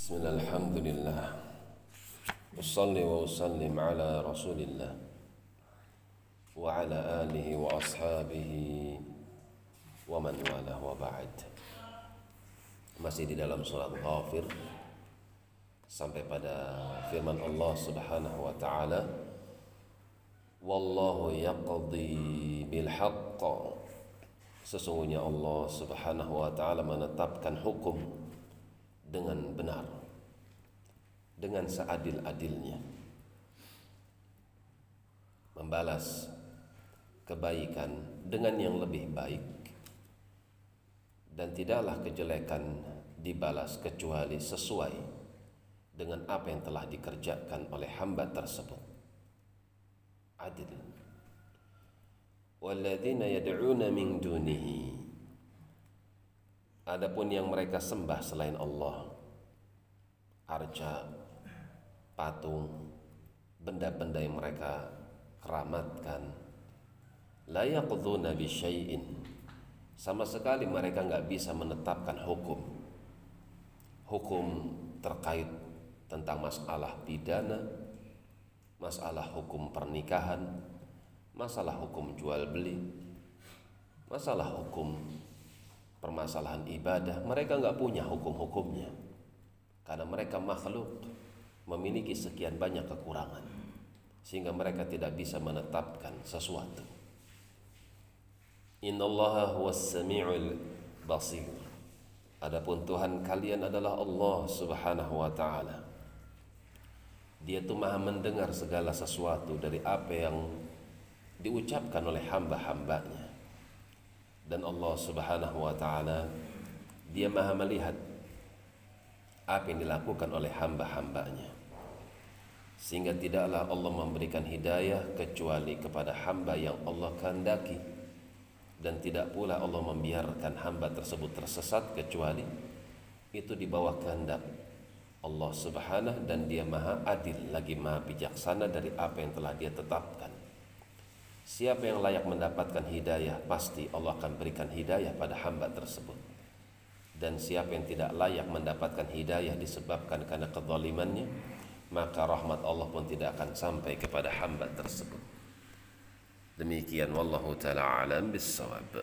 بسم الله الحمد لله أصلي وأسلم على رسول الله وعلى آله وأصحابه ومن والاه وبعد masih di dalam surat Ghafir sampai pada firman Allah Subhanahu wa taala wallahu yaqdi bil haqq sesungguhnya Allah Subhanahu wa taala menetapkan hukum dengan benar dengan seadil-adilnya. Membalas kebaikan dengan yang lebih baik dan tidaklah kejelekan dibalas kecuali sesuai dengan apa yang telah dikerjakan oleh hamba tersebut. Adil. Walladzina yad'una min dunihi adapun yang mereka sembah selain Allah arca patung benda-benda yang mereka keramatkan la yaqdhuna bi syai'in. Sama sekali mereka nggak bisa menetapkan hukum. Hukum terkait tentang masalah pidana masalah hukum pernikahan masalah hukum jual beli masalah hukum permasalahan ibadah mereka nggak punya hukum-hukumnya karena mereka makhluk memiliki sekian banyak kekurangan sehingga mereka tidak bisa menetapkan sesuatu Innallaha huwas sami'ul basir. Adapun Tuhan kalian adalah Allah Subhanahu wa taala. Dia itu Maha mendengar segala sesuatu dari apa yang diucapkan oleh hamba-hambanya. Dan Allah Subhanahu wa taala dia Maha melihat apa yang dilakukan oleh hamba-hambanya. Sehingga tidaklah Allah memberikan hidayah kecuali kepada hamba yang Allah kehendaki dan tidak pula Allah membiarkan hamba tersebut tersesat kecuali itu di bawah kehendak Allah Subhanahu dan Dia Maha Adil lagi Maha bijaksana dari apa yang telah Dia tetapkan. Siapa yang layak mendapatkan hidayah pasti Allah akan berikan hidayah pada hamba tersebut. Dan siapa yang tidak layak mendapatkan hidayah disebabkan karena kezalimannya, maka rahmat Allah pun tidak akan sampai kepada hamba tersebut. Demikian wallahu taala alam bisawab.